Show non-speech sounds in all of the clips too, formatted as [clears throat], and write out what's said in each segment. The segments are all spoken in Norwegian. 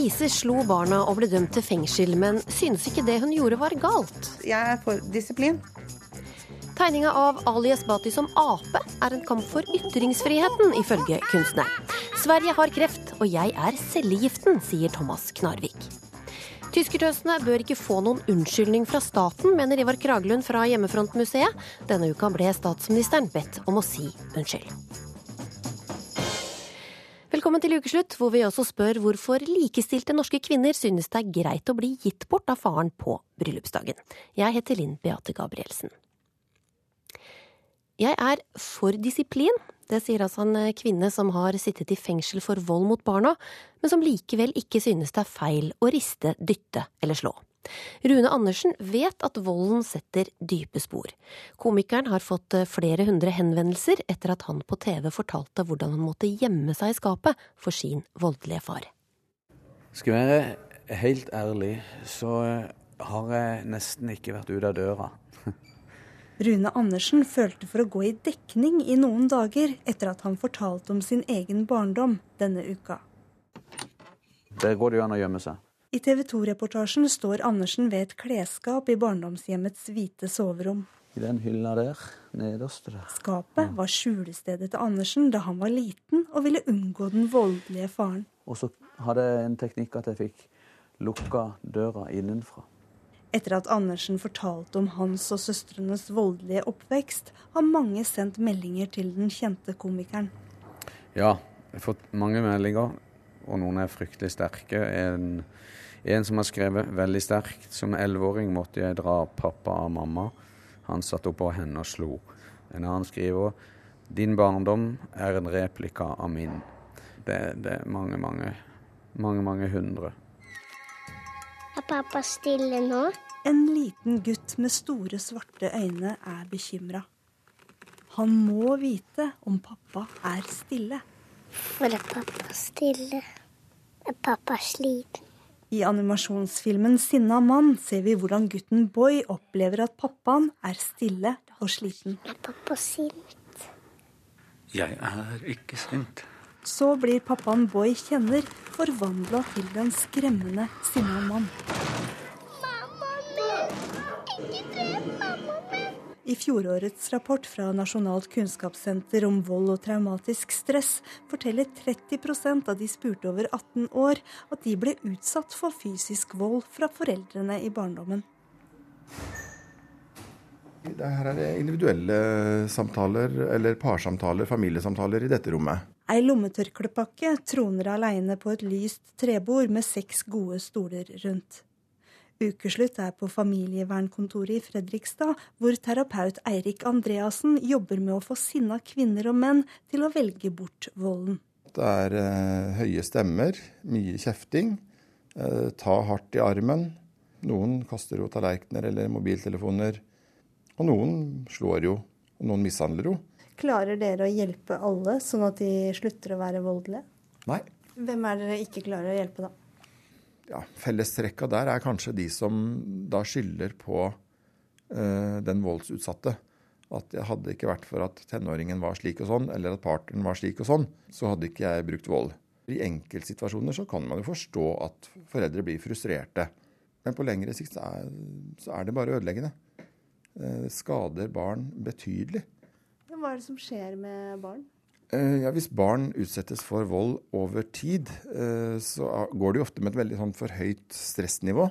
Lise slo barna og ble dømt til fengsel, men synes ikke det hun gjorde var galt. Jeg er for disiplin. Tegninga av Ali Esbati som ape er en kamp for ytringsfriheten, ifølge kunstneren. Sverige har kreft, og jeg er cellegiften, sier Thomas Knarvik. Tyskertøsene bør ikke få noen unnskyldning fra staten, mener Ivar Kragelund fra Hjemmefrontmuseet. Denne uka ble statsministeren bedt om å si unnskyld. Velkommen til ukeslutt, hvor vi også spør hvorfor likestilte norske kvinner synes det er greit å bli gitt bort av faren på bryllupsdagen. Jeg heter Linn Beate Gabrielsen. Jeg er for disiplin, det sier altså en eh, kvinne som har sittet i fengsel for vold mot barna, men som likevel ikke synes det er feil å riste, dytte eller slå. Rune Andersen vet at volden setter dype spor. Komikeren har fått eh, flere hundre henvendelser etter at han på TV fortalte hvordan han måtte gjemme seg i skapet for sin voldelige far. Skal jeg være helt ærlig, så eh, har jeg nesten ikke vært ute av døra. [laughs] Rune Andersen følte for å gå i dekning i noen dager etter at han fortalte om sin egen barndom denne uka. Der går det jo an å gjemme seg. I TV 2-reportasjen står Andersen ved et klesskap i barndomshjemmets hvite soverom. I den hylla der, nederst der. Skapet var skjulestedet til Andersen da han var liten og ville unngå den voldelige faren. Og så hadde jeg en teknikk at jeg fikk lukka døra innenfra. Etter at Andersen fortalte om hans og søstrenes voldelige oppvekst, har mange sendt meldinger til den kjente komikeren. Ja, jeg har fått mange meldinger, og noen er fryktelig sterke. En, en som har skrevet veldig sterkt. Som elleveåring måtte jeg dra pappa av mamma. Han satt oppå henne og slo. En annen skriver din barndom er en replika av min. Det, det er mange, mange, mange, mange hundre. Er pappa stille nå? En liten gutt med store, svarte øyne er bekymra. Han må vite om pappa er stille. Hvor er pappa stille? Er pappa sliten? I animasjonsfilmen 'Sinna mann' ser vi hvordan gutten Boy opplever at pappaen er stille og sliten. Er pappa sint? Jeg er ikke sint. Så blir pappaen Boy kjenner forvandla til den skremmende sinna mann. I fjorårets rapport fra Nasjonalt kunnskapssenter om vold og traumatisk stress forteller 30% av de spurte over 18 år at de ble utsatt for fysisk vold fra foreldrene i barndommen. Her er det individuelle samtaler eller parsamtaler, familiesamtaler i dette rommet. Ei lommetørklepakke troner aleine på et lyst trebord med seks gode stoler rundt. Ukeslutt er på familievernkontoret i Fredrikstad, hvor terapeut Eirik Andreassen jobber med å få sinna kvinner og menn til å velge bort volden. Det er eh, høye stemmer, mye kjefting, eh, ta hardt i armen. Noen kaster jo tallerkener eller mobiltelefoner. Og noen slår jo, og noen mishandler jo. Klarer dere å hjelpe alle, sånn at de slutter å være voldelige? Nei. Hvem er dere ikke klarer å hjelpe, da? Ja, Fellestrekka der er kanskje de som da skylder på uh, den voldsutsatte. At det hadde ikke vært for at tenåringen var slik og sånn, eller at partneren var slik og sånn, så hadde ikke jeg brukt vold. I enkeltsituasjoner så kan man jo forstå at foreldre blir frustrerte. Men på lengre sikt så er, så er det bare ødeleggende. Det uh, skader barn betydelig. Hva er det som skjer med barn? Eh, ja, Hvis barn utsettes for vold over tid, eh, så går det jo ofte med et veldig sånn forhøyt stressnivå.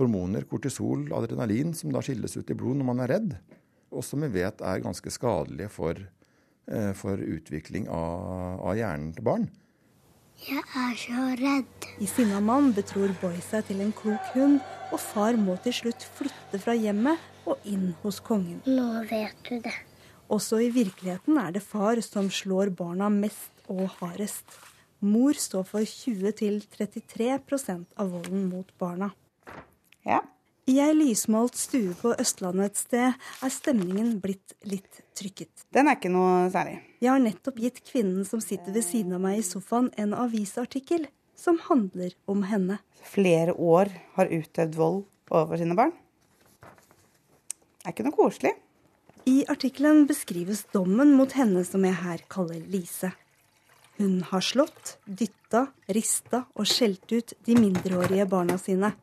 Hormoner, kortisol, adrenalin, som da skilles ut i blod når man er redd. Og som vi vet er ganske skadelige for, eh, for utvikling av, av, hjernen til barn. Jeg er så redd. I sinna mann betror Boy seg til en klok hund, og far må til slutt flytte fra hjemmet og inn hos kongen. Nå vet du det. Også i virkeligheten er det far som slår barna mest og hardest. Mor står for 20-33% av volden mot barna. Ja. I ei lysmalt stue på Østlandet et sted er stemningen blitt litt trykket. Den er ikke noe særlig. Jeg har nettopp gitt kvinnen som sitter ved siden av meg i sofaen, en avisartikkel som handler om henne. Flere år har utøvd vold overfor sine barn. Det er ikke noe koselig. I artikkelen beskrives dommen mot henne som jeg her kaller Lise. Hun har slått, dytta, rista og skjelt ut de mindreårige barna sine.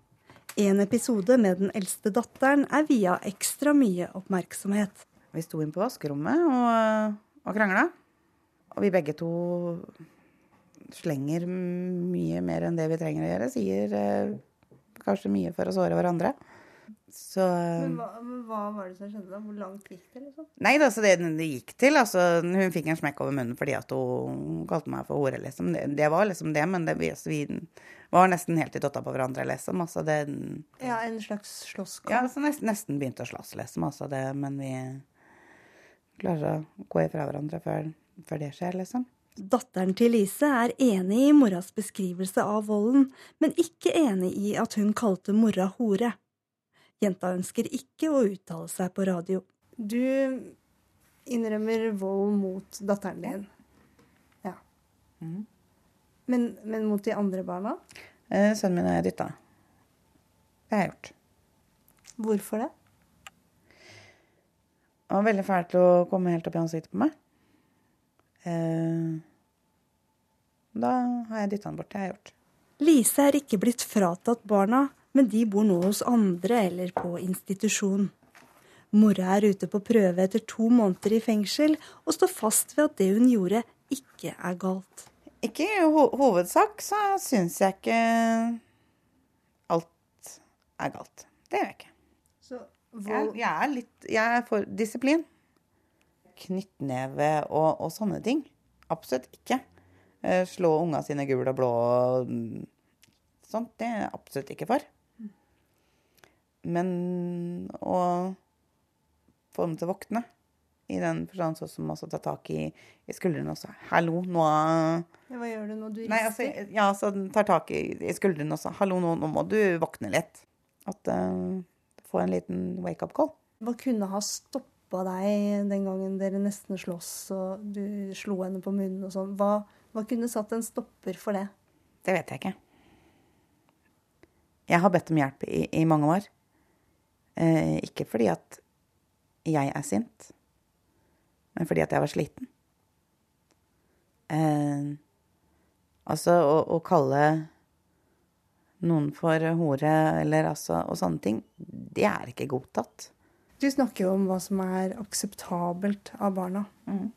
En episode med den eldste datteren er via ekstra mye oppmerksomhet. Vi sto inn på vaskerommet og, og krangla. Og vi begge to slenger mye mer enn det vi trenger å gjøre. Sier eh, kanskje mye for å såre hverandre. Så Men hva, men hva var det som skjedde da? Hvor langt gikk det? liksom? Nei, da, så det det gikk til altså, Hun fikk en smekk over munnen fordi at hun kalte meg for hore, liksom. Det, det var liksom det, men det, vi, altså, vi var nesten helt i totta på hverandre, liksom. Altså, det, Ja, En slags slåsskamp? ja, altså, nesten, nesten begynte å slåss, liksom. Altså, det, men vi klarer å gå ifra hverandre før, før det skjer, liksom. Datteren til Lise er enig i moras beskrivelse av volden, men ikke enig i at hun kalte mora hore. Jenta ønsker ikke å uttale seg på radio. Du innrømmer vold mot datteren din. Ja. Men, men mot de andre barna? Eh, sønnen min jeg dytta. Det har jeg gjort. Hvorfor det? Det var veldig fælt å komme helt opp i ansiktet på meg. Eh, da har jeg dytta han bort. Det har jeg gjort. Lise er ikke blitt fratatt barna, men de bor nå hos andre eller på institusjon. Mora er ute på prøve etter to måneder i fengsel og står fast ved at det hun gjorde, ikke er galt. Ikke i ho hovedsak så syns jeg ikke alt er galt. Det gjør jeg ikke. Så Jeg, jeg er litt Jeg er for disiplin. Knyttneve og, og sånne ting. Absolutt ikke. Eh, slå unga sine gule og blå og mm, sånt. Det er jeg absolutt ikke for. Men å få dem til å våkne, i den forstand sånn som også ta tak i, i skuldrene også. Hallo, nå Hva gjør du nå? du rister? Nei, altså, ja, så tar tak i, i skuldrene også. Hallo, nå, nå må du våkne litt. At uh, Få en liten wake-up call. Hva kunne ha stoppa deg den gangen dere nesten slåss og du slo henne på munnen og sånn? Hva, hva kunne satt en stopper for det? Det vet jeg ikke. Jeg har bedt om hjelp i, i mange år. Eh, ikke fordi at jeg er sint, men fordi at jeg var sliten. Eh, altså å, å kalle noen for hore eller altså og sånne ting, det er ikke godtatt. Du snakker jo om hva som er akseptabelt av barna. Mm.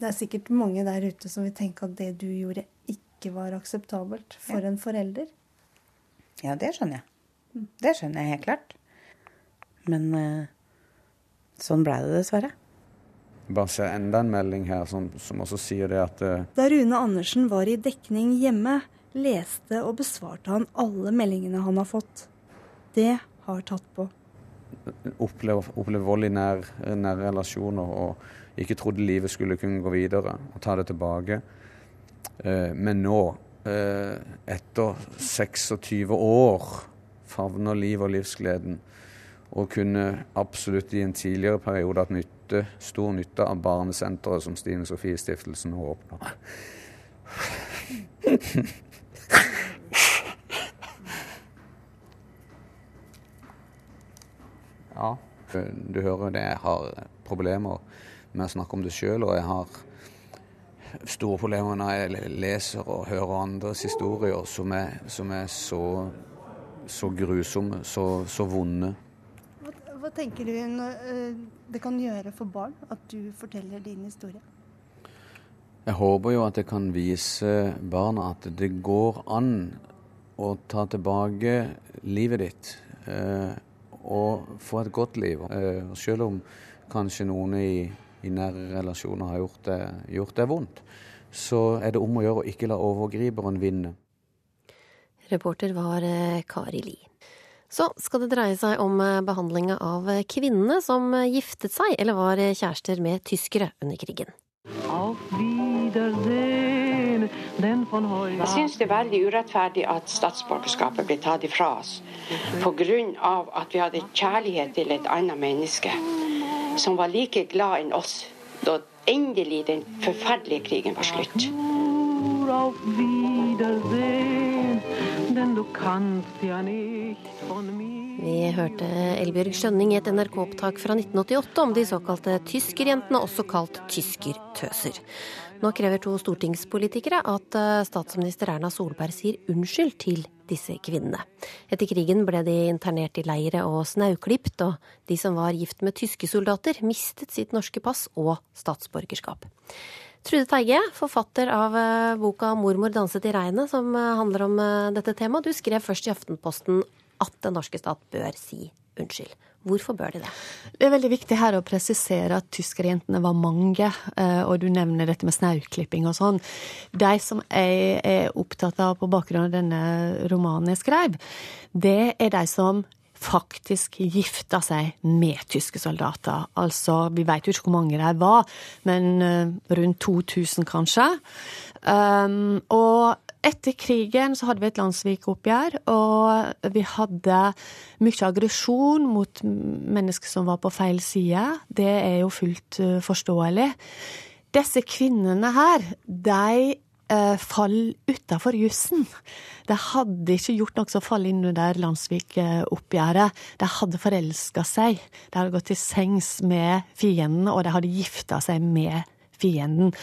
Det er sikkert mange der ute som vil tenke at det du gjorde, ikke var akseptabelt for en forelder. Ja, det skjønner jeg. Det skjønner jeg helt klart. Men eh, sånn ble det dessverre. Bare se enda en melding her som, som også sier det at eh, Da Rune Andersen var i dekning hjemme, leste og besvarte han alle meldingene han har fått. Det har tatt på. opplever, opplever vold i nær, nære relasjoner og ikke trodde livet skulle kunne gå videre og ta det tilbake. Eh, men nå, eh, etter 26 år, favner liv og livsgleden og kunne absolutt i en tidligere periode hatt nytte, stor nytte av barnesenteret som Stine Sofie Stiftelsen nå åpner. Ja. Du hører det, jeg har problemer med å snakke om det sjøl, og jeg har store problemer når jeg leser og hører andres historier som er, som er så, så grusomme, så, så vonde. Hva, tenker du eh, det kan gjøre for barn at du forteller din historie? Jeg håper jo at jeg kan vise barna at det går an å ta tilbake livet ditt eh, og få et godt liv. Eh, selv om kanskje noen i, i nære relasjoner har gjort det, gjort det vondt, så er det om å gjøre å ikke la overgriperen vinne. Reporter var eh, Kari Li. Så skal det dreie seg om eh, behandlinga av kvinnene som eh, giftet seg eller var eh, kjærester med tyskere under krigen. Jeg syns det er veldig urettferdig at statsborgerskapet ble tatt ifra oss pga. at vi hadde kjærlighet til et annet menneske som var like glad enn oss da endelig den forferdelige krigen var slutt. Vi hørte Elbjørg Skjønning i et NRK-opptak fra 1988 om de såkalte tyskerjentene, også kalt tyskertøser. Nå krever to stortingspolitikere at eh, statsminister Erna Solberg sier unnskyld til disse kvinnene. Etter krigen ble de internert i leire og snauklipt, og de som var gift med tyske soldater, mistet sitt norske pass og statsborgerskap. Trude Teige, forfatter av eh, boka 'Mormor danset i regnet', som eh, handler om eh, dette temaet. Du skrev først i Aftenposten at den norske stat bør si unnskyld. Hvorfor bør de det? Det er veldig viktig her å presisere at tyskerjentene var mange, og du nevner dette med snauklipping og sånn. De som jeg er opptatt av på bakgrunn av denne romanen jeg skrev, det er de som faktisk gifta seg med tyske soldater. Altså, vi veit jo ikke hvor mange de var, men rundt 2000 kanskje. Um, og etter krigen så hadde vi et landssvikoppgjør, og vi hadde mye aggresjon mot mennesker som var på feil side. Det er jo fullt forståelig. Disse kvinnene her, de uh, faller utafor jussen. De hadde ikke gjort noe som faller inn under landssvikoppgjøret. De hadde forelska seg. De hadde gått til sengs med fienden, og de hadde gifta seg med fienden.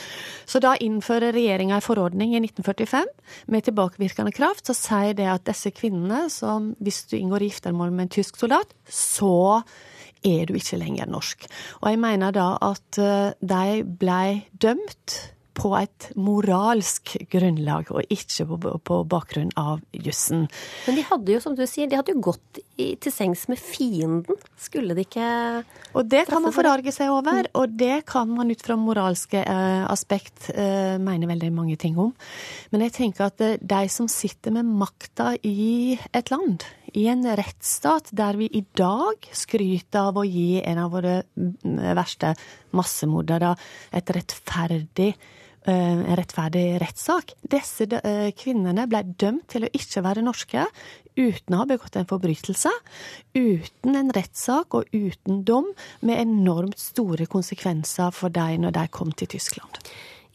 Så da innfører regjeringa en forordning i 1945 med tilbakevirkende kraft, så sier det at disse kvinnene, som hvis du inngår giftermål med en tysk soldat, så er du ikke lenger norsk. Og jeg mener da at de blei dømt på et moralsk grunnlag, og ikke på, på bakgrunn av jussen. Men de hadde jo, som du sier, de hadde jo gått i, til sengs med fienden. Skulle de ikke Og det kan man forarge seg over, og det kan man ut fra moralske eh, aspekt eh, mene veldig mange ting om. Men jeg tenker at de som sitter med makta i et land, i en rettsstat der vi i dag skryter av å gi en av våre verste massemordere et rettferdig en rettferdig rettssak. Disse kvinnene ble dømt til å ikke være norske uten å ha begått en forbrytelse, uten en rettssak og uten dom, med enormt store konsekvenser for dem når de kom til Tyskland.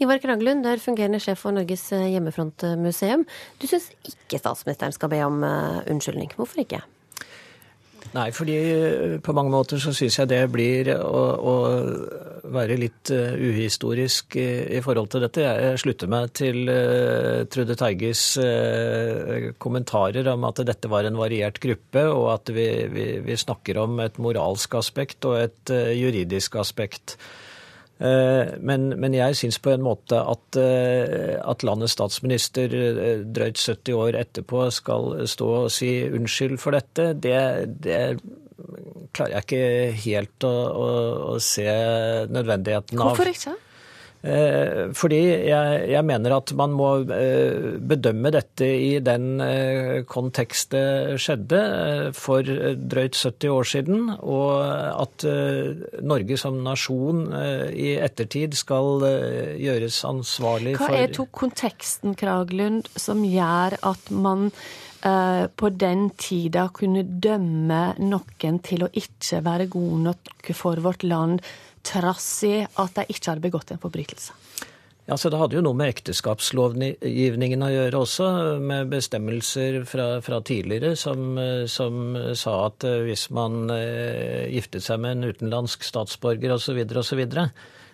Ivar Kraglund, du er fungerende sjef for Norges hjemmefrontmuseum. Du syns ikke statsministeren skal be om unnskyldning. Hvorfor ikke? Nei, fordi på mange måter så syns jeg det blir å, å være litt uh, uhistorisk i, forhold til dette. Jeg slutter meg til uh, Trude Teiges uh, kommentarer om at dette var en variert gruppe, og at vi, vi, vi snakker om et moralsk aspekt og et juridisk aspekt. Men, men, jeg syns på en måte at, at, landets statsminister drøyt 70 år etterpå skal stå og si unnskyld for dette, det, det klarer jeg ikke helt å, å, å se nødvendigheten av. Hvorfor ikke? Eh, fordi jeg, jeg, mener at man må eh, bedømme dette i den eh, kontekst det skjedde for drøyt 70 år siden, og at Norge som nasjon i ettertid skal gjøres ansvarlig for Hva er to konteksten, Kraglund, som gjør at man på den tida kunne dømme noen til å ikke være god nok for vårt land, trass i at de ikke hadde begått en forbrytelse. Ja, så Det hadde jo noe med ekteskapslovgivningen å gjøre også, med bestemmelser fra, fra tidligere som, som, sa at hvis man eh, giftet seg med en utenlandsk statsborger osv. osv. Så, videre,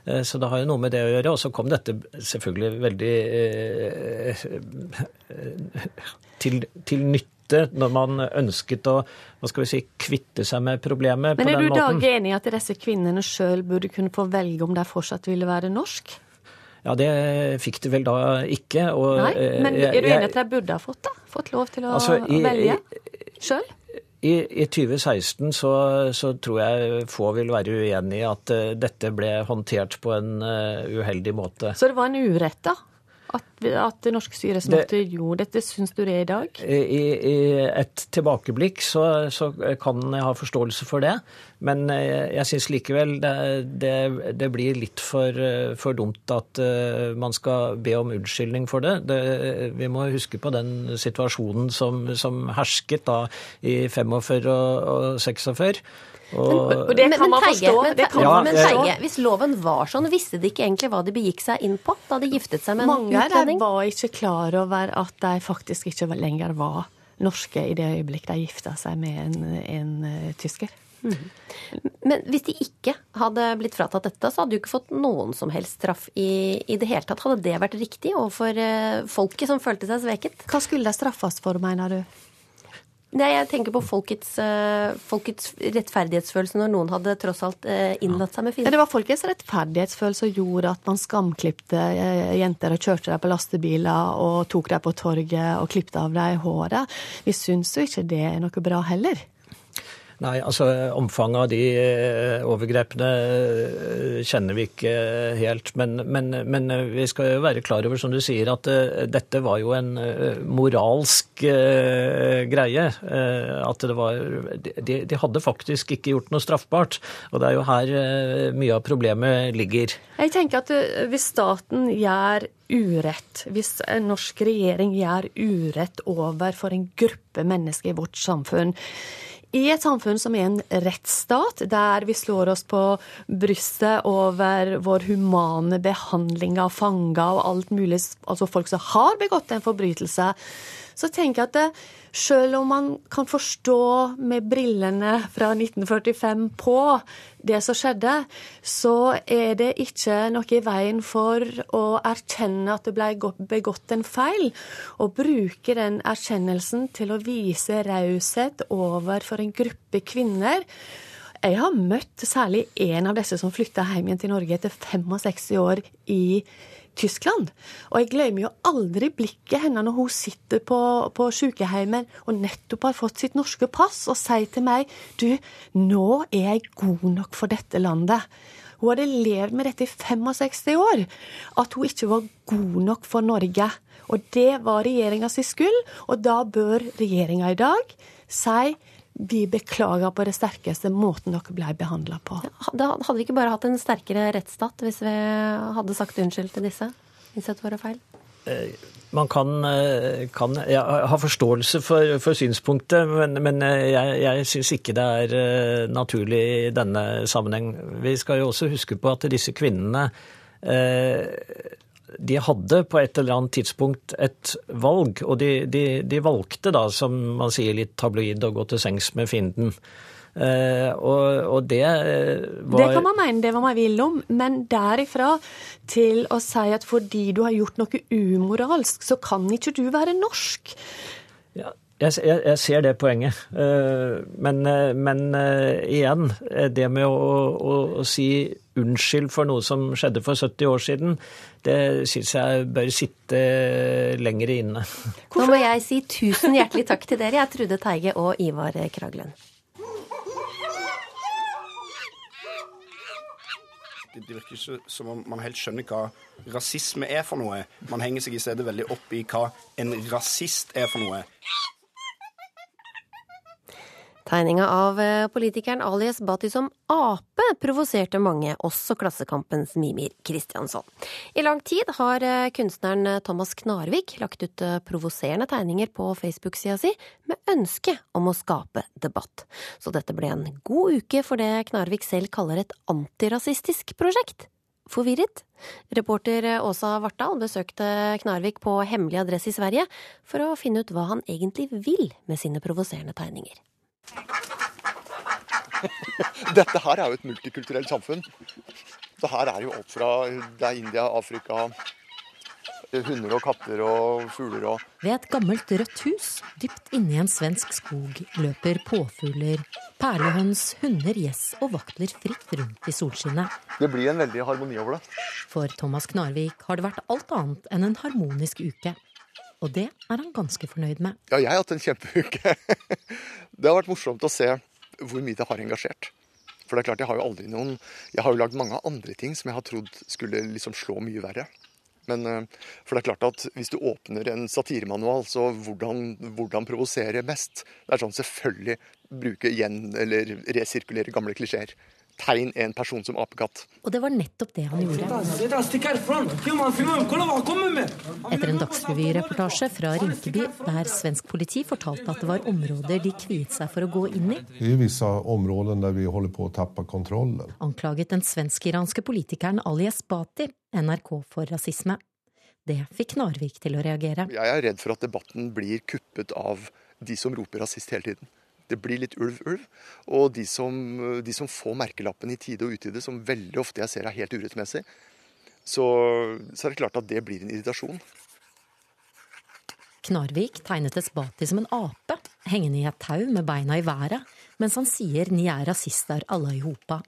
så det har jo noe med det å gjøre. Og så kom dette selvfølgelig veldig eh, til, til nytte når man ønsket å hva skal vi si, kvitte seg med problemet Men på den måten. Men er du da enig i at disse kvinnene sjøl burde kunne få velge om de fortsatt ville være norsk? Ja, det fikk de vel da ikke. Og, Nei, men er du enig i at de burde ha fått da? Fått lov til å altså, i, velge sjøl? I, I, 2016 så, så, tror jeg få vil være uenig i at uh, dette ble håndtert på en uh, uheldig måte. Så det var en urett, da? At, at det norske styresmakter gjorde dette, syns du det er i dag? I, I, et tilbakeblikk så, så, kan jeg ha forståelse for det. Men eh, jeg syns likevel det, det, det, blir litt for, for, dumt at man skal be om unnskyldning for det. det. Vi må huske på den situasjonen som, som hersket da i 45 og, og 46. Og, og det kan man forstå. Men, kan ja, men Teige, hvis loven var sånn, visste de ikke egentlig hva de begikk seg inn på da de giftet seg med en Mange utlending? Mange var ikke klar over at de faktisk ikke lenger var norske i det øyeblikk de gifta seg med en, en uh, tysker. Mm. Men hvis de ikke hadde blitt fratatt dette, så hadde du ikke fått noen som helst straff i, i det hele tatt. Hadde det vært riktig overfor uh, folket som følte seg sveket? Hva skulle de straffes for, mener du? Nei, jeg tenker på folkets, uh, folkets, rettferdighetsfølelse når noen hadde tross alt uh, innlatt seg med fiender. Det var folkets rettferdighetsfølelse som gjorde at man skamklipte uh, jenter og kjørte dem på lastebiler og tok dem på torget og klipte av dem håret. Vi syns jo ikke det er noe bra heller. Nei, altså omfanget av de eh, overgrepene eh, kjenner vi ikke helt. Men, men, men, vi skal jo være klar over, som du sier, at dette var jo en moralsk greie. at det var de, de, hadde faktisk ikke gjort noe straffbart. Og det er jo her mye av problemet ligger. Jeg tenker at hvis staten gjør urett, hvis en norsk regjering gjør urett overfor en gruppe mennesker i vårt samfunn, i et samfunn som er en rettsstat, der vi slår oss på brystet over vår humane behandling av fanger og alt mulig, altså folk som har begått en forbrytelse, så tenker jeg at det, selv om man kan forstå med brillene fra 1945 på det som skjedde, så er det ikke noe i veien for å erkjenne at det ble begått en feil, og bruke den erkjennelsen til å vise raushet overfor en gruppe kvinner. Jeg har møtt særlig en av disse som flytta hjem igjen til Norge etter 65 år i Norge Tyskland. Og jeg glemmer jo aldri blikket hennes når hun sitter på, på sykehjemmet og nettopp har fått sitt norske pass, og sier til meg du, nå er jeg god nok for dette landet. Hun hadde levd med dette i 65 år. At hun ikke var god nok for Norge. Og det var regjeringa si skyld, og da bør regjeringa i dag si vi beklager på det sterkeste måten dere ble behandla på. Da hadde vi ikke bare hatt en sterkere rettsstat hvis vi hadde sagt unnskyld til disse? Innsett våre feil? Eh, man kan, kan ja, ha forståelse for, for synspunktet, men, men eh, jeg, jeg syns ikke det er naturlig i denne sammenheng. Vi skal jo også huske på at disse kvinnene de hadde på et eller annet tidspunkt et valg, og de, de, de, valgte da, som man sier litt tabloid, å gå til sengs med fienden. Uh, og, og, det var Det kan man mene det var man vil om, men derifra til å si at fordi du har gjort noe umoralsk, så kan ikke du være norsk. Ja, jeg, jeg, jeg, ser det poenget. Uh, men, eh, men, uh, igjen, det med å, å, å, si unnskyld for noe som skjedde for 70 år siden, det syns jeg bør sitte lenger inne. Nå må jeg si tusen hjertelig takk til dere, jeg Trude Teige og Ivar Kraglen. Det virker ikke som om man helt skjønner hva rasisme er for noe. Man henger seg i stedet veldig opp i hva en rasist er for noe. Tegninga av eh, politikeren alias Bati som ape provoserte mange, også Klassekampens Mimir Kristiansson. I lang tid har eh, kunstneren eh, Thomas Knarvik lagt ut provoserende tegninger på Facebook-sida si, med ønske om å skape debatt. Så dette ble en god uke for det Knarvik selv kaller et antirasistisk prosjekt. Forvirret? Reporter Åsa Vartdal besøkte Knarvik på hemmelig adresse i Sverige for å finne ut hva han egentlig vil med sine provoserende tegninger. [laughs] Dette her er jo et multikulturelt samfunn. Så her er jo alt fra det er India, Afrika, hunder og katter og fugler og Ved et gammelt rødt hus dypt inni en svensk skog løper påfugler, perlehøns, hunder, gjess og vakler fritt rundt i solskinnet. Det blir en veldig harmoni over det. For Thomas Knarvik har det vært alt annet enn en harmonisk uke. Og det er han ganske fornøyd med. Ja, jeg har hatt en kjempeuke. [laughs] det har vært morsomt å se hvor mye det har engasjert. For det er klart, jeg har jo aldri noen Jeg har jo lagd mange andre ting som jeg har trodd skulle liksom slå mye verre. Men eh, for det er klart at hvis du åpner en satiremanual, så hvordan, hvordan provosere mest? Det er sånn selvfølgelig bruke igjen eller resirkulere gamle klisjeer tegn en person som apekatt. Og det var nettopp det han gjorde. Etter en Dagsrevy-reportasje fra Rinkeby, der svensk politi fortalte at det var områder de kviet seg for å gå inn i. Det er visse områder der vi holder på å tappe kontrollen. Anklaget den svensk-iranske politikeren Ali Esbati NRK for rasisme. Det fikk Narvik til å reagere. Jeg er redd for at debatten blir kuppet av de som roper rasist hele tiden. Det blir litt ulv-ulv. Og de som, de som, får merkelappen i tide og utide, som veldig ofte jeg ser er helt urettmessig, så, så er det klart at det blir en irritasjon. Knarvik tegnet Esbati som en ape, hengende i et tau med beina i været, mens han sier 'ni er rasister alle i hopa'.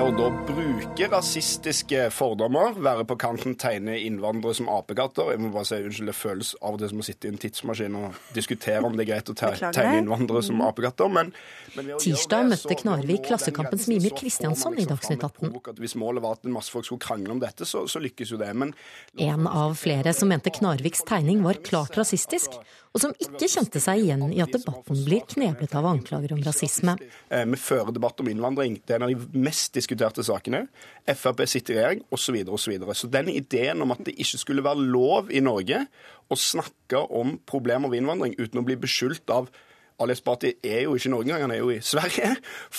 Ved å da bruke rasistiske fordommer, være på kanten, tegne innvandrere som apekatter Jeg må bare si unnskyld, det føles av og til som å sitte i en tidsmaskin og diskutere om det er greit å tegne innvandrere som apekatter, men, men Tirsdag møtte Knarvik Klassekampens Mimir Kristiansson i Dagsnytt 18. Hvis målet var at en masse folk skulle krangle om dette, så, så lykkes jo det. Men en av flere som mente Knarviks tegning var klart rasistisk, og som ikke kjente seg igjen i at debatten blir kneblet av anklager om rasisme. Eh, vi fører debatt om innvandring. Det er en av de mest diskuterte sakene. Frp sitter i regjering, osv. Så, videre, og så, så den ideen om at det ikke skulle være lov i Norge å snakke om problemer ved innvandring uten å bli beskyldt av Ali Esbati er jo ikke i Norge engang, han er jo i Sverige,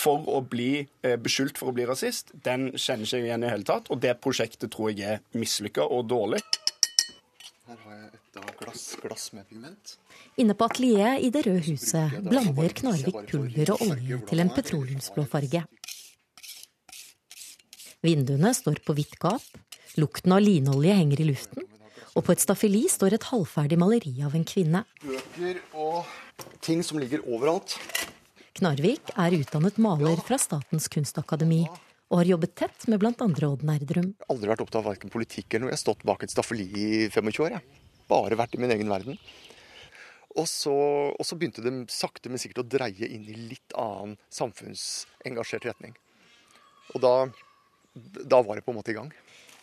for å bli eh, beskyldt for å bli rasist, den kjenner ikke igjen i hele tatt. Og det prosjektet tror jeg er mislykka og dårlig. Her har jeg et glass, glass med pigment. Inne på atelieret i Det røde huset blander Knarvik pulver og olje til en petroleumsblå farge. Vinduene står på hvitt gap, lukten av linolje henger i luften, og på et staffeli står et halvferdig maleri av en kvinne. Bøker og ting som ligger overalt. Knarvik er utdannet maler fra Statens kunstakademi og har jobbet tett med bl.a. Odd Nerdrum. Aldri vært opptatt av verken politikk eller noe. Jeg har stått bak et staffeli i 25 år. Jeg. Bare vært i min egen verden. Og så, og så, begynte det sakte, men sikkert å dreie inn i litt annen samfunnsengasjert retning. Og da, da var det på en måte i gang.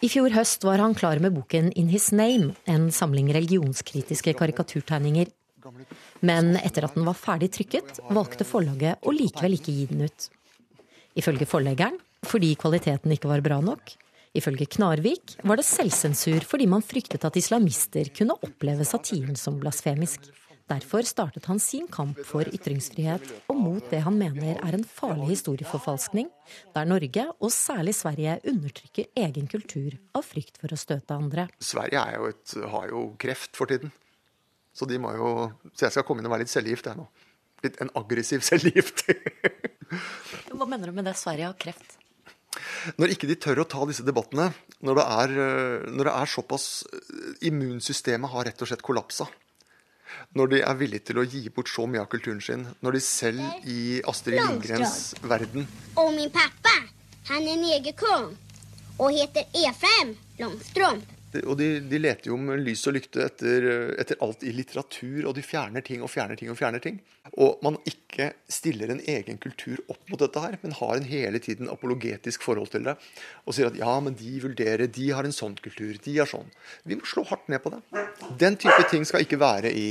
I fjor høst var han klar med boken In His Name, en samling religionskritiske karikaturtegninger. Men etter at den var ferdig trykket, valgte forlaget å likevel ikke gi den ut. Ifølge forleggeren fordi kvaliteten ikke var bra nok. Ifølge Knarvik var det selvsensur fordi man fryktet at islamister kunne oppleve satiren som blasfemisk. Derfor startet han sin kamp for ytringsfrihet og mot det han mener er en farlig historieforfalskning, der Norge, og særlig Sverige, undertrykker egen kultur av frykt for å støte andre. Sverige jo et, har jo kreft for tiden. Så, de må jo, så jeg skal komme inn og være litt cellegift, jeg nå. Litt en aggressiv [laughs] cellegift. Hva mener du med det? Sverige har kreft? Når ikke de tør å ta disse debattene, når det er, når det er såpass Immunsystemet har rett og slett kollapsa. Når de er villige til å gi bort så mye av kulturen sin. Når de selv i Astrid Lindgrens verden Og min pappa, han er negerkong og heter Efraim Långstrump. Og de, de, leter jo med lys og lykte etter, etter, alt i litteratur, og de fjerner ting og fjerner ting og fjerner ting. Og man ikke stiller en egen kultur opp mot dette her, men har en hele tiden apologetisk forhold til det. Og sier at ja, men de vurderer, de har en sånn kultur, de har sånn. Vi må slå hardt ned på det. Den type ting skal ikke være i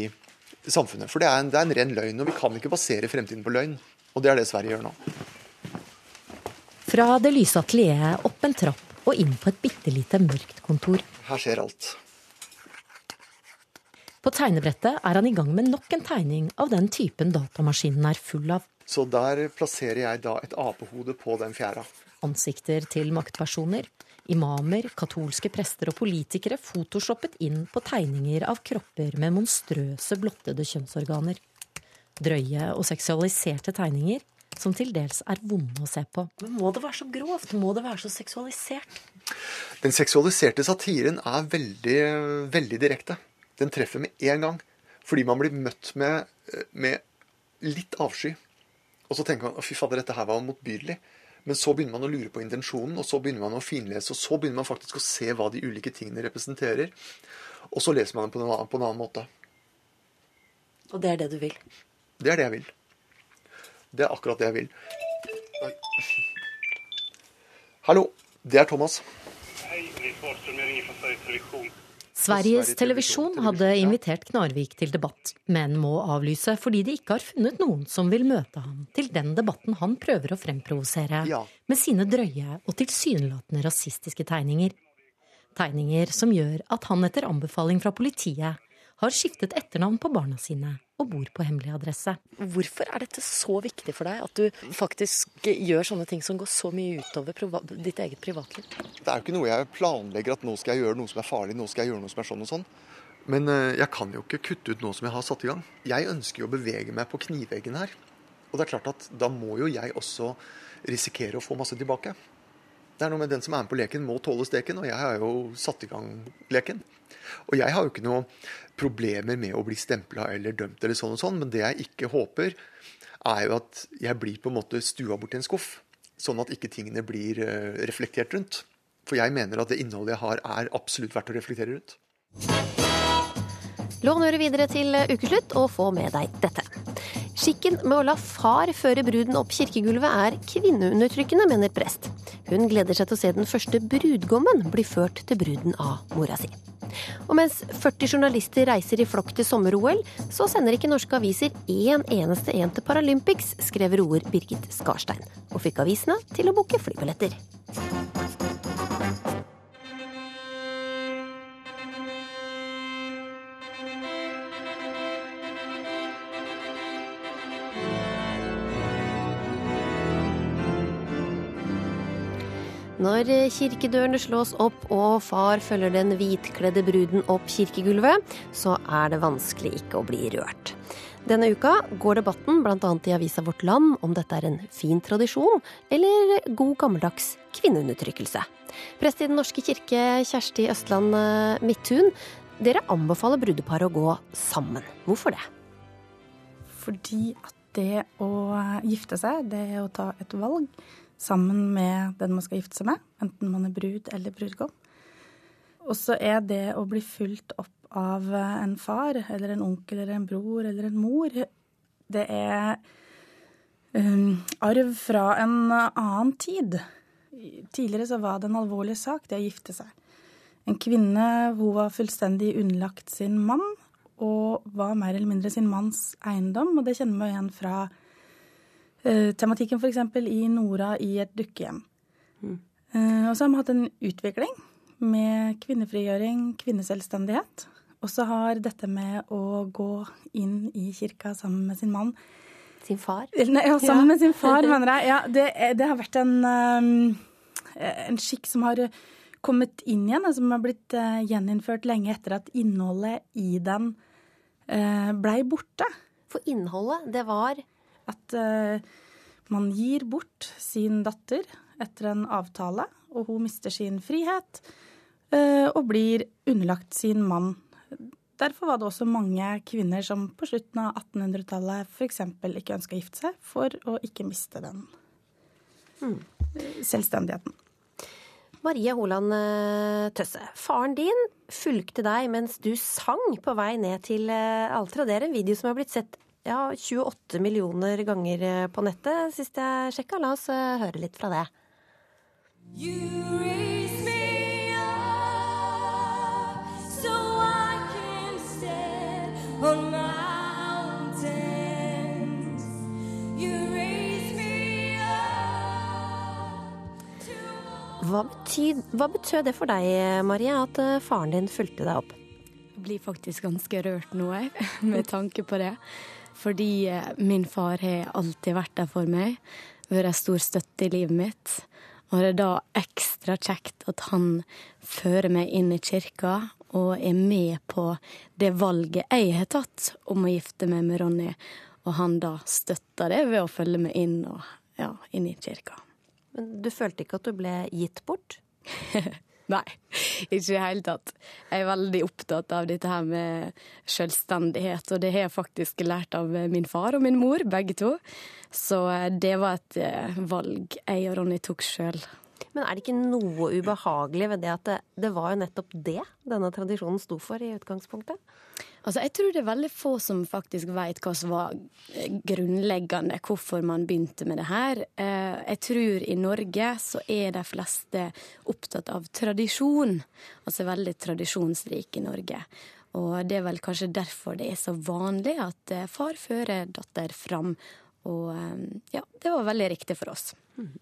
samfunnet. For det er en, det er en ren løgn, og vi kan ikke basere fremtiden på løgn. Og det er det Sverige gjør nå. Fra det lyse atelieret opp en trapp og inn på et bitte lite mørkt kontor. Her skjer alt. På tegnebrettet er han i gang med nok en tegning av den typen datamaskinen er full av. Så der plasserer jeg da et apehode på den fjæra. Ansikter til maktpersoner, imamer, katolske prester og politikere photoshoppet inn på tegninger av kropper med monstrøse blottede kjønnsorganer. Drøye og seksualiserte tegninger som til dels er vonde å se på. Men må det være så grovt? Må det være så seksualisert? Den seksualiserte satiren er veldig, veldig direkte. Den treffer med en gang. Fordi man blir møtt med, med litt avsky. Og så tenker man fy fader, dette her var motbydelig. Men så begynner man å lure på intensjonen, og så begynner man å finlese. Og så begynner man faktisk å se hva de ulike tingene representerer. Og så leser man det på en annen, på en annen måte. Og det er det du vil? Det er det jeg vil. Det er akkurat det jeg vil. Oi. Hallo, det er Thomas. Sveriges Televisjon hadde invitert Knarvik til debatt, men må avlyse fordi de ikke har funnet noen som vil møte ham til den debatten han prøver å fremprovosere ja. med sine drøye og tilsynelatende rasistiske tegninger. Tegninger som gjør at han etter anbefaling fra politiet har skiftet etternavn på barna sine og bor på hemmelig adresse. Hvorfor er dette så viktig for deg, at du faktisk gjør sånne ting som går så mye utover ditt eget privatliv? Det er jo ikke noe jeg planlegger at nå skal jeg gjøre noe som er farlig, nå skal jeg gjøre noe som er sånn og sånn. Men eh, jeg kan jo ikke kutte ut noe som jeg har satt i gang. Jeg ønsker jo å bevege meg på kniveggen her. Og det er klart at da må jo jeg også risikere å få masse tilbake. Det er noe med den som er med på leken, må tåle steken, og jeg har jo satt i gang leken. Og jeg har jo ikke noe problemer med å bli stempla eller dømt eller sånn og sånn, men det jeg ikke håper, er jo at jeg blir på en måte stua bort i en skuff. Sånn at ikke tingene blir eh, reflektert rundt. For jeg mener at det innholdet jeg har, er absolutt verdt å reflektere rundt. Lån øret videre til ukeslutt og få med deg dette. Skikken med å la far føre bruden opp kirkegulvet er kvinneundertrykkende, mener prest. Hun gleder seg til å se den første brudgommen bli ført til bruden av mora si. Og mens 40 journalister reiser i flokk til sommer-OL, så sender ikke norske aviser én eneste en til Paralympics, skrev roer Birgit Skarstein, og fikk avisene til å booke flybilletter. Når kirkedørene slås opp og far følger den hvitkledde bruden opp kirkegulvet, så er det vanskelig ikke å bli rørt. Denne uka går debatten bl.a. i avisa Vårt Land om dette er en fin tradisjon eller god gammeldags kvinneundertrykkelse. Prest i Den norske kirke, Kjersti Østland eh, Midthun, dere anbefaler brudeparet å gå sammen. Hvorfor det? Fordi at det å gifte seg, det å ta et valg sammen med den man skal gifte seg med, enten man er brud eller brudgom. Og så er det å bli fulgt opp av en far eller en onkel eller en bror eller en mor, det er um, arv fra en annen tid. Tidligere så var det en alvorlig sak, det å gifte seg. En kvinne hun var fullstendig underlagt sin mann, og var mer eller mindre sin manns eiendom. Og det kjenner vi igjen fra uh, tematikken f.eks. i Nora i et dukkehjem. Mm. Uh, og så har vi hatt en utvikling med kvinnefrigjøring, kvinneselvstendighet. Og så har dette med å gå inn i kirka sammen med sin mann Sin far? [laughs] Nei, ja, sammen ja. med sin far, [laughs] mener jeg. Ja, det, det har vært en, um, en skikk som har kommet inn igjen, som har blitt uh, gjeninnført lenge etter at innholdet i den blei borte. For innholdet, det var At uh, man gir bort sin datter etter en avtale, og hun mister sin frihet og blir underlagt sin mann Derfor var det også mange kvinner som på slutten av 1800-tallet f.eks. ikke ønska å gifte seg, for å ikke miste den mm. selvstendigheten. Marie Holand Tøsse, faren din fulgte deg mens du sang på vei ned til alteret. Det er en video som har blitt sett ja, 28 millioner ganger på nettet sist jeg sjekka. La oss høre litt fra det. You raise me up, so I can stand on my hva, betyd, hva betød det for deg, Marie, at eh, faren din fulgte deg opp? Jeg blir faktisk ganske rørt nå, jeg, [laughs] med tanke på det. Fordi eh, min far har alltid vært der for meg, vært en stor støtte i livet mitt. Og det er da ekstra kjekt at han fører meg inn i kirka og er med på det valget jeg har tatt om å gifte meg med Ronny. Og han da støtter det ved å følge meg inn, og, ja, inn i kirka. Men du følte ikke at du ble gitt bort? [laughs] [laughs] Nei, ikke i det hele tatt. Jeg er veldig opptatt av dette her med selvstendighet, og det har jeg faktisk lært av min far og min mor, begge to. Så det var et eh, valg jeg og Ronny tok sjøl. Men er det ikke noe ubehagelig ved det at det, det var jo nettopp det denne tradisjonen sto for i utgangspunktet? Altså, jeg tror det er veldig få som faktisk vet hva som var eh, grunnleggende, hvorfor man begynte med det her. Eh, jeg tror i Norge så er de fleste opptatt av tradisjon. Altså veldig tradisjonsrik i Norge. Og det er vel kanskje derfor det er så vanlig at eh, far fører datter fram. Og ja, det var veldig riktig for oss. Mm.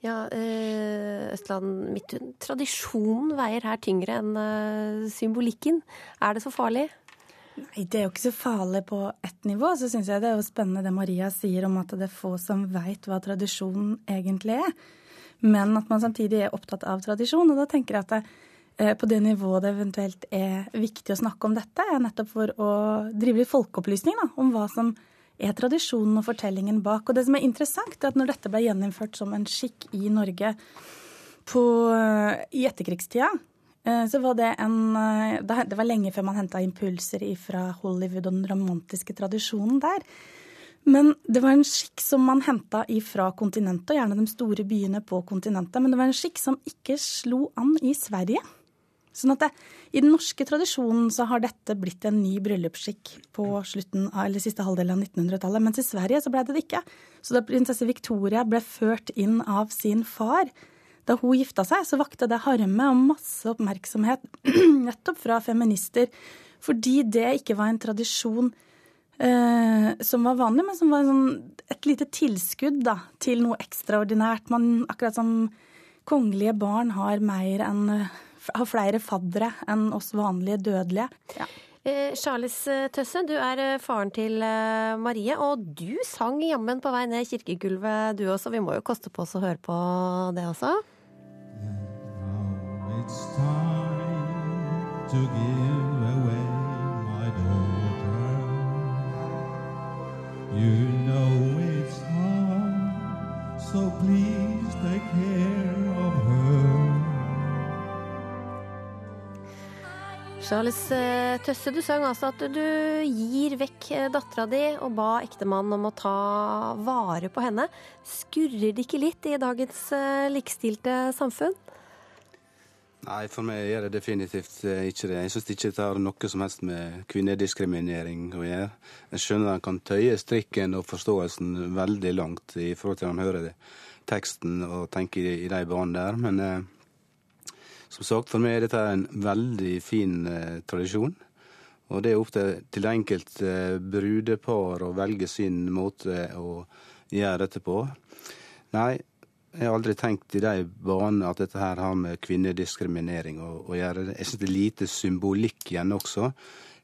Ja, Østland Midthun. Tradisjonen veier her tyngre enn symbolikken. Er det så farlig? Nei, det er jo ikke så farlig på ett nivå. Så syns jeg det er jo spennende det Maria sier om at det er få som veit hva tradisjonen egentlig er. Men at man samtidig er opptatt av tradisjon. Og da tenker jeg at det, eh, på det nivået det eventuelt er viktig å snakke om dette, er nettopp for å drive litt folkeopplysning da, om hva som er tradisjonen og fortellingen bak. Og det som er interessant, er at når dette ble gjeninnført som en skikk i Norge på, i etterkrigstida, eh, så var det en Det var lenge før man henta impulser fra Hollywood og den romantiske tradisjonen der. Men det var en skikk som man henta ifra kontinentet, og gjerne de store byene på kontinentet. Men det var en skikk som ikke slo an i Sverige. Sånn at det, I den norske tradisjonen så har dette blitt en ny bryllupsskikk på slutten av, eller siste halvdel av 1900-tallet. Mens i Sverige så ble det det ikke. Så da prinsesse Victoria ble ført inn av sin far, da hun gifta seg, så vakte det harme og masse oppmerksomhet [clears throat] nettopp fra feminister. Fordi det ikke var en tradisjon eh, som var vanlig, men som var sånn, et lite tilskudd da, til noe ekstraordinært. Man, akkurat som kongelige barn har, enn, har flere faddere enn oss vanlige dødelige. Ja. Eh, Charles eh, Tøsse, du er eh, faren til Marie, og du sang jammen på vei ned kirkegulvet du også. Vi må jo koste på oss å høre på det også. It's time to give away my daughter. You know it's hard, so please take care of her. Charles eh, Tøsse, du sang altså at du gir vekk eh, dattera di og ba ektemannen om å ta vare på henne. Skurrer det ikke litt i dagens eh, likestilte samfunn? Nei, for meg gjør det definitivt eh, ikke det. Jeg syns ikke det har noe som helst med kvinnediskriminering å gjøre. Jeg skjønner en kan tøye strikken og forståelsen veldig langt i forhold til en hører teksten og tenker i, i de banene der, men eh, som sagt, for meg er dette en veldig fin eh, tradisjon. Og det er opp til, til det enkelte eh, brudepar å velge sin måte å gjøre dette på. Nei, jeg har aldri tenkt i de banene at dette her har med kvinnediskriminering å, å gjøre. Jeg syns det er lite symbolikk igjen også.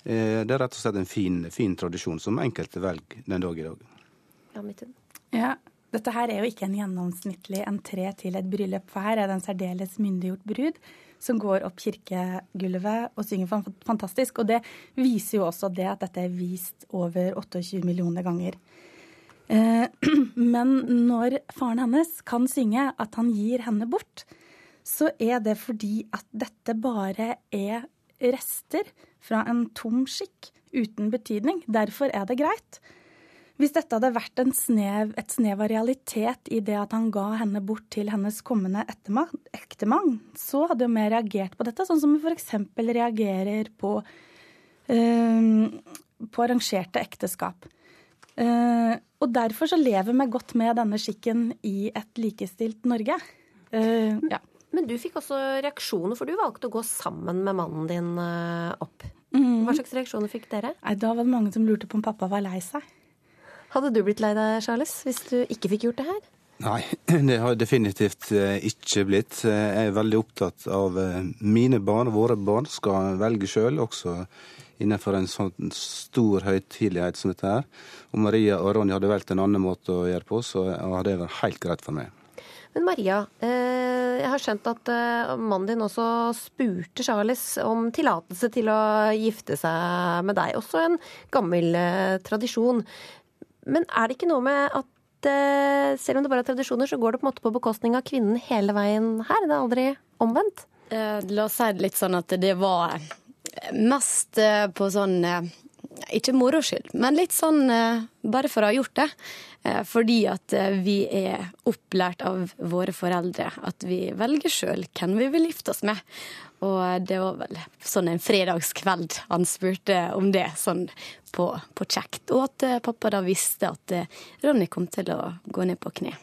Eh, det er rett og slett en fin, fin tradisjon som enkelte velger den dag i dag. Ja, ja, dette her er jo ikke en gjennomsnittlig entré til et bryllup, for her er det en særdeles myndiggjort brud som går opp kirkegulvet og synger fantastisk. Og det viser jo også det at dette er vist over 28 millioner ganger. Eh, [clears throat] men når faren hennes kan synge at han gir henne bort, så er det fordi at dette bare er rester fra en tom skikk uten betydning. Derfor er det greit. Hvis dette hadde vært snev, et snev av realitet i det at han ga henne bort til hennes kommende ektemann, så hadde vi reagert på dette, sånn som vi f.eks. reagerer på, øh, på arrangerte ekteskap. Uh, og derfor så lever vi godt med denne skikken i et likestilt Norge. Uh, ja. Men du fikk også reaksjoner, for du valgte å gå sammen med mannen din uh, opp. Mm. Hva slags reaksjoner fikk dere? Nei, Da var det mange som lurte på om pappa var lei seg. Hadde du blitt lei deg, Charles, hvis du ikke fikk gjort det her? Nei, [clears throat] det har jeg definitivt ikke blitt. Jeg er veldig opptatt av mine barn, og våre barn skal velge sjøl, også innenfor en sånn stor høytidelighet som dette her. Om Maria og Ronny hadde valgt en annen måte å gjøre på, så hadde det vært helt greit for meg. Men Maria, eh, jeg har skjønt at eh, mannen din også spurte Charles om tillatelse til å gifte seg med deg. Også en gammel eh, tradisjon. Men er det ikke noe med at selv om det bare er tradisjoner, så går det på en måte på bekostning av kvinnen hele veien her? Det er aldri omvendt? La oss si det litt sånn at det var Mest eh, på sånn eh, ikke moro skyld, men litt sånn eh, bare for å ha gjort det. Fordi at vi er opplært av våre foreldre at vi velger sjøl hvem vi vil gifte oss med. Og det var vel sånn en fredagskveld han spurte om det, sånn på, på kjekt. Og at pappa da visste at Ronny kom til å gå ned på kne.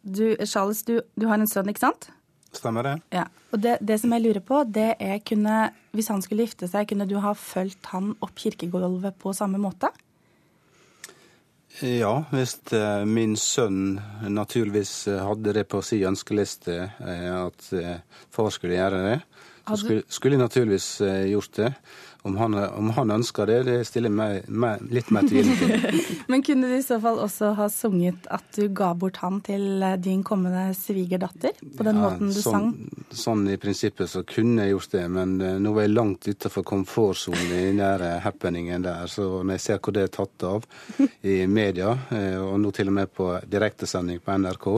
Du, Charles, du, du har en sønn, ikke sant? Stemmer det. Ja, og det, det, som jeg lurer på, det er kunne Hvis han skulle gifte seg, kunne du ha fulgt han opp kirkegulvet på samme måte? Ja, hvis eh, min sønn naturligvis eh, hadde det på sin ønskeliste eh, at far skulle gjøre det, så skulle, skulle jeg naturligvis gjort det. Om han, om han, ønsker det, det stiller meg, meg litt mer tvilende til. [laughs] Men kunne du i så fall også ha sunget at du ga bort han til din kommende svigerdatter? På den ja, måten du sånn, sang? sånn i prinsippet så kunne jeg gjort det, men eh, nå var jeg langt utenfor komfortsonen i den der eh, happeningen der. Så når jeg ser hvor det er tatt av [laughs] i media, eh, og nå til og med på direktesending på NRK,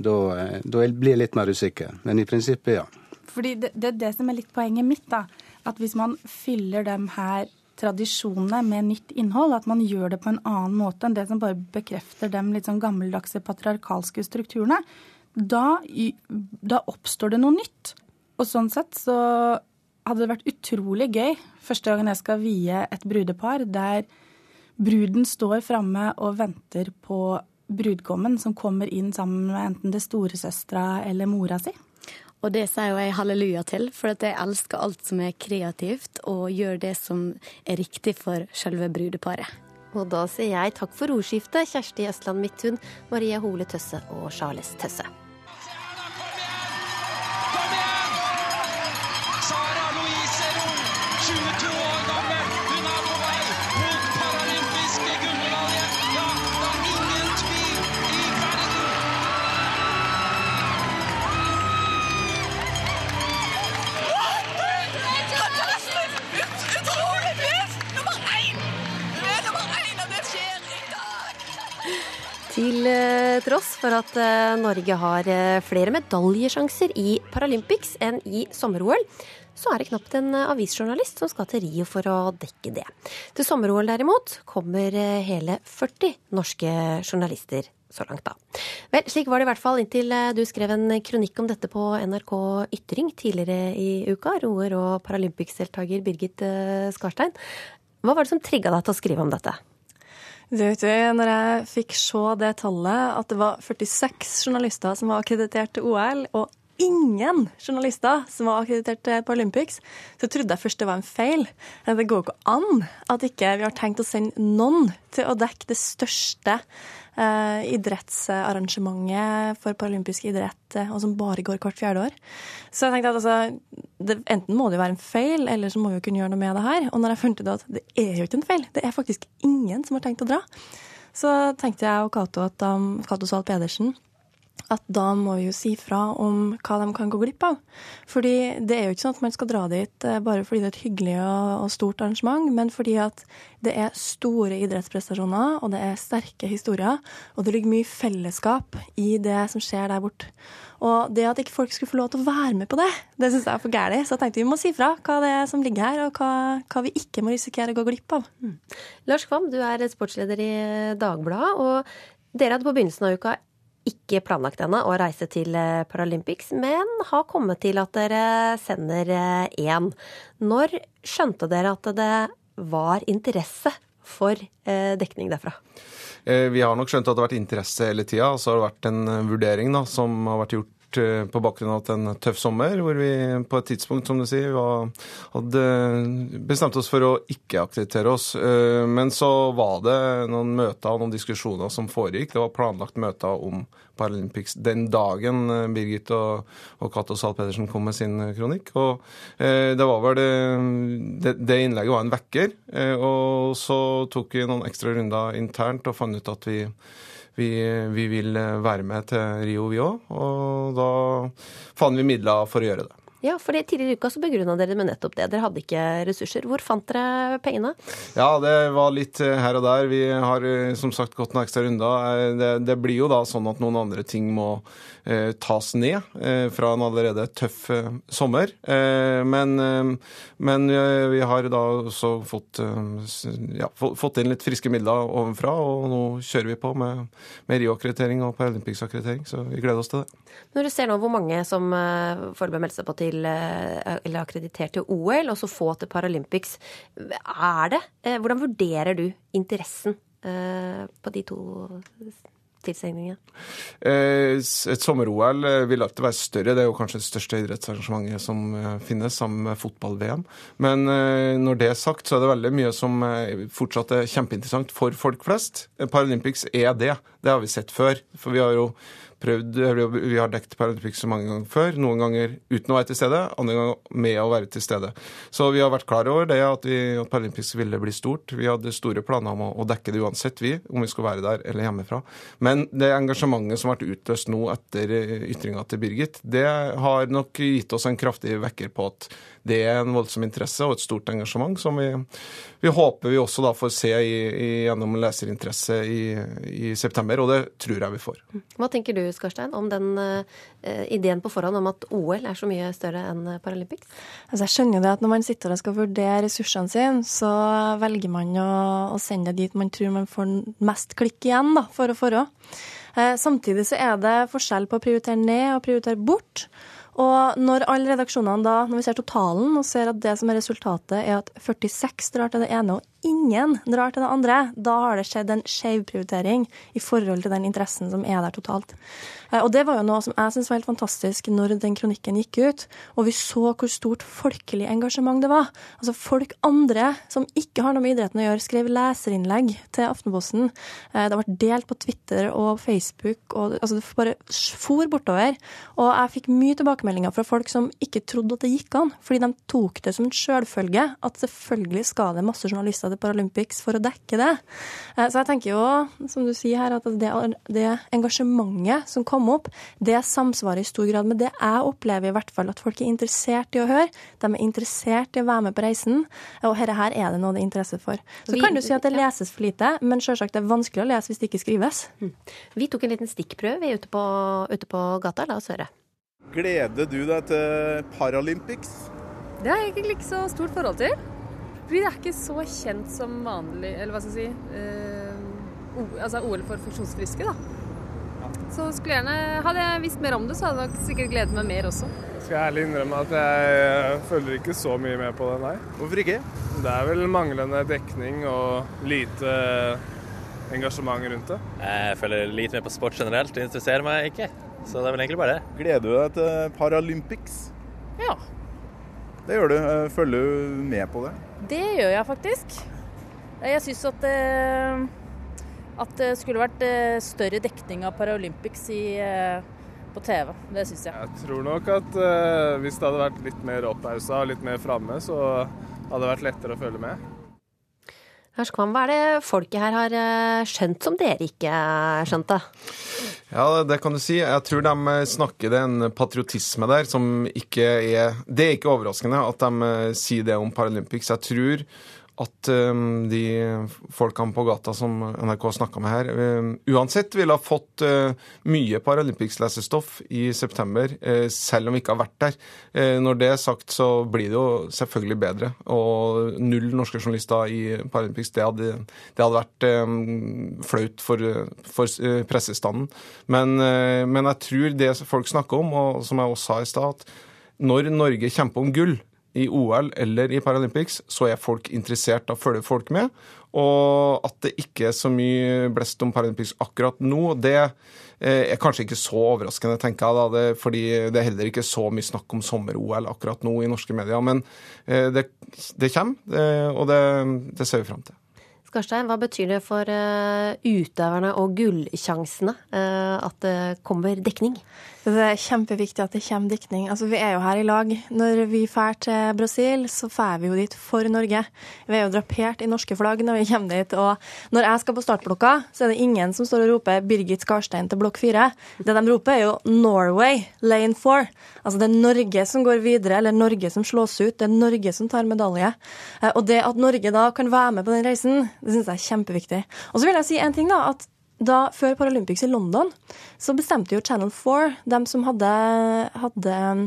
da, da blir jeg litt mer usikker. Men i prinsippet, ja. Fordi det, det er det som er litt poenget mitt, da. At hvis man fyller dem her tradisjonene med nytt innhold, at man gjør det på en annen måte enn det som bare bekrefter de litt sånn gammeldagse patriarkalske strukturene, da, da oppstår det noe nytt. Og sånn sett så hadde det vært utrolig gøy første gangen jeg skal vie et brudepar, der bruden står framme og venter på brudgommen som kommer inn sammen med enten det storesøstera eller mora si. Og det sier jo jeg halleluja til, for jeg elsker alt som er kreativt, og gjør det som er riktig for selve brudeparet. Og da sier jeg takk for ordskiftet, Kjersti Østland Midthun, Marie Hole Tøsse og Charles Tøsse. Til eh, tross for at eh, Norge har eh, flere medaljesjanser i Paralympics enn i sommer-OL, så er det knapt en avisjournalist som skal til Rio for å dekke det. Til sommer-OL derimot kommer hele 40 norske journalister så langt, da. Vel, slik var det i hvert fall inntil du skrev en kronikk om dette på NRK Ytring tidligere i uka. Roer og Paralympics-deltaker Birgit Skarstein. Hva var det som trigga deg til å skrive om dette? Du når jeg fikk se det tallet, at det var 46 journalister som var akkreditert til OL, og ingen journalister som var akkreditert til Paralympics, så trodde jeg først det var en feil. Det går ikke an at ikke vi har tenkt å sende noen til å dekke det største eh, idrettsarrangementet for paralympisk idrett, eh, og som bare går hvert fjerde år. Så jeg tenkte at altså, det, enten må det jo være en feil, eller så må vi jo kunne gjøre noe med det her. Og når jeg fant ut at det er jo ikke en feil, det er faktisk ingen som har tenkt å dra, så tenkte jeg og Cato at um, Zahl Pedersen at da må vi jo si fra om hva de kan gå glipp av. Fordi det er jo ikke sånn at man skal dra dit eh, bare fordi det er et hyggelig og, stort arrangement, men fordi at det er store idrettsprestasjoner, og det er sterke historier, og det ligger mye fellesskap i det som skjer der borte. Og det at ikke folk skulle få lov til å være med på det, det syns jeg er for gærent. Så jeg tenkte vi må si fra hva det er som ligger her, og hva, hva vi ikke må risikere å gå glipp av. Mm. Lars Kvam, du er sportsleder i Dagbladet, og dere hadde på begynnelsen av uka ikke planlagt ennå å reise til eh, Paralympics, men har kommet til at dere sender én. Eh, Når skjønte dere at det var interesse for eh, dekning derfra? Vi har nok skjønt at det har vært interesse hele tida. Og så har det vært en vurdering da, som har vært gjort Eh, på bakgrunn av en tøff sommer, hvor vi på et tidspunkt, som du sier, var, hadde bestemt oss for å ikke akkreditere oss. Eh, men så var det noen møter og noen diskusjoner som foregikk. Det var planlagt møter om Paralympics den dagen eh, Birgit og, og Cato Zahl Pedersen kom med sin kronikk. Og det var vel det, det innlegget var en vekker. Og så tok vi noen ekstra runder internt og fant ut at vi vi, vi vil være med til Rio, vi òg. Og da fant vi midler for å gjøre det. Ja, for Tidligere i uka så begrunna dere med nettopp det. Dere hadde ikke ressurser. Hvor fant dere pengene? Ja, det var litt eh, her og der. Vi har eh, som sagt gått noen ekstra runder. Eh, det, det blir jo da sånn at noen andre ting må eh, tas ned eh, fra en allerede tøff eh, sommer. men, men vi har da også fått, ja, fått, inn litt friske midler ovenfra, og nå kjører vi på med, med Rio-akkreditering og Paralympics-akkreditering, så vi gleder oss til det. Når du ser nå hvor mange som foreløpig melder seg på til til, eh, eller akkreditert til OL, og så få til Paralympics. Er det eh, Hvordan vurderer du interessen eh, på de to tilstelningene? Et sommer-OL vil alltid være større. Det er jo kanskje det største idrettsarrangementet som finnes, sammen med fotball-VM. Men når det er sagt, så er det veldig mye som fortsatt er kjempeinteressant for folk flest. Paralympics er det. Det har vi sett før. For vi har jo prøvd Vi har dekket Paralympics mange ganger før. Noen ganger uten å være til stede, andre ganger med å være til stede. Så vi har vært klar over det at, vi, at Paralympics ville bli stort. Vi hadde store planer om å, å, dekke det uansett, vi, om vi skulle være der eller hjemmefra. Men det engasjementet som ble utløst nå etter ytringa til Birgit, det har nok gitt oss en kraftig vekker på at det er en voldsom interesse og et stort engasjement som vi, vi håper vi også da får se i, i, gjennom leserinteresse i, i, september, og det tror jeg vi får. Hva tenker du Skarstein, om den uh, ideen på forhånd om at OL er så mye større enn Paralympics? Altså, jeg skjønner jo det at når man sitter og skal vurdere ressursene sine, så velger man å, å sende det dit man tror man får mest klikk igjen da, for å forå. Uh, samtidig så er det forskjell på å prioritere ned og prioritere bort. Og når alle redaksjonene da, når vi ser totalen og ser at det som er resultatet, er at 46 drar til det ene og ingen drar til det andre, da har det skjedd en skeiv prioritering i forhold til den interessen som er der totalt. Eh, og det var jo noe som jeg syns var helt fantastisk når den kronikken gikk ut, og vi så hvor stort folkelig engasjement det var. Altså folk andre som ikke har noe med idretten å gjøre, skrev leserinnlegg til Aftenposten. Eh, det ble delt på Twitter og Facebook, og altså det bare for bortover. Og jeg fikk mye tilbakemeldinger fra folk som ikke trodde at det gikk an, fordi de tok det som en selvfølge at selvfølgelig skal det masse journalister til Paralympics for å dekke det. Eh, så jeg tenker jo, som du sier her, at det, det engasjementet som kom opp, det samsvarer i stor grad med det jeg opplever i hvert fall at folk er interessert i å høre. De er interessert i å være med på reisen, og dette her er det noe det er interesse for. Så vi, kan du si at det leses for lite, men selvsagt det er vanskelig å lese hvis det ikke skrives. Mm. Vi tok en liten stikkprøve ute på, ute på gata. La oss høre. Gleder du deg til Paralympics? Det har jeg egentlig ikke så stort forhold til. Fordi det er ikke så kjent som vanlig Eller hva skal jeg si eh, altså OL for funksjonsfriske, da. Så skulle gjerne Hadde jeg visst mer om det, så hadde jeg sikkert gledet meg mer også. Skal jeg ærlig innrømme at jeg følger ikke så mye med på det, nei. Hvorfor ikke? Det er vel manglende dekning og lite engasjement rundt det. Jeg følger lite med på sport generelt, det interesserer meg ikke. Så det er vel egentlig bare det. Gleder du deg til Paralympics? Ja. Det gjør du. Følger du med på det? Det gjør jeg faktisk. Jeg syns at, eh, at det skulle vært eh, større dekning av Paralympics i, eh, på TV. Det syns jeg. Jeg tror nok at hvis det hadde vært litt mer opphausa og litt mer framme, så hadde det vært lettere å følge med. Herskvam, hva er det folket her har skjønt som dere ikke skjønte? Ja, det kan du si. Jeg tror de snakker det en patriotisme der som ikke er Det er ikke overraskende at de sier det om Paralympics. Jeg tror at um, de folkene på gata som NRK snakka med her, um, uansett ville ha fått uh, mye Paralympics-lesestoff i september, uh, selv om vi ikke har vært der. Uh, når det er sagt, så blir det jo selvfølgelig bedre. Og null norske journalister i Paralympics, det hadde, det hadde vært um, flaut for, for pressestanden. Men, men jeg tror det folk snakker om, og som jeg også sa i stad, at når Norge kjemper om gull, i OL eller i Paralympics, så er folk interessert. Da følger folk med. Og at det ikke er så mye blest om Paralympics akkurat nå, det eh, er kanskje ikke så overraskende, tenker jeg. da, det, fordi det er heller ikke så mye snakk om sommer-OL akkurat nå i norske medier. Men eh, det, det kommer, og det, det ser vi fram til. Skarstein, hva betyr det for utøverne og gullsjansene at det kommer dekning? Det er kjempeviktig at det kommer dekning. Altså, vi er jo her i lag. Når vi drar til Brasil, så drar vi jo dit for Norge. Vi er jo drapert i norske flagg når vi kommer dit. Og når jeg skal på startblokka, så er det ingen som står og roper 'Birgit Skarstein' til blokk fire. Det de roper, er jo 'Norway, lane four'. Altså det er Norge som går videre, eller Norge som slås ut. Det er Norge som tar medalje. Eh, og det at Norge da kan være med på den reisen, det syns jeg er kjempeviktig. Og så vil jeg si en ting, da. at da, før Paralympics i London, så bestemte jo Channel 4, dem som hadde, hadde um,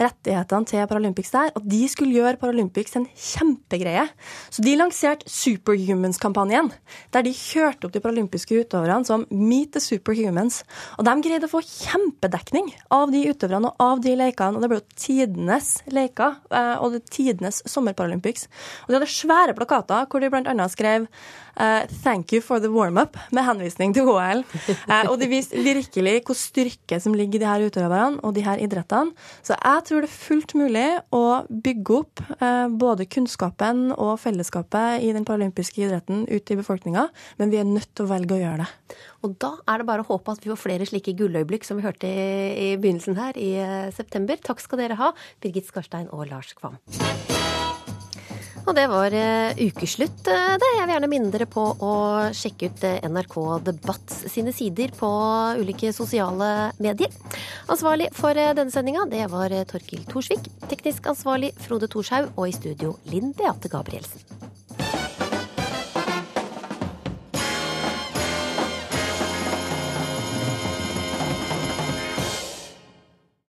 rettighetene til Paralympics der, at de skulle gjøre Paralympics en kjempegreie. Så de lanserte Superhumans-kampanjen, der de kjørte opp de paralympiske utøverne som Meet the Superhumans. Og de greide å få kjempedekning av de utøverne og av de lekene. Og det ble jo tidenes leker, eh, og det tidenes sommerparalympics. Og de hadde svære plakater hvor de bl.a. skrev Uh, 'Thank you for the warm-up', med henvisning til OL. Uh, og det viste virkelig hvor styrke som ligger i de her utøverne og de her idrettene. Så jeg tror det er fullt mulig å bygge opp eh, både kunnskapen og fellesskapet i den paralympiske idretten ut i befolkninga, men vi er nødt til å velge å gjøre det. Og da er det bare å håpe at vi får flere slike gulløyeblikk som vi hørte i, i begynnelsen her i eh, september. Takk skal dere ha, Birgit Skarstein og Lars Kvam. Og det var uh, ukeslutt, uh, det. Jeg vil gjerne minne dere på å sjekke ut uh, NRK Debatt sine sider på ulike sosiale medier. Ansvarlig for denne sendinga, det var Torkil Thorsvik. Teknisk ansvarlig Frode Thorshaug. Og i studio Linn Beate Gabrielsen.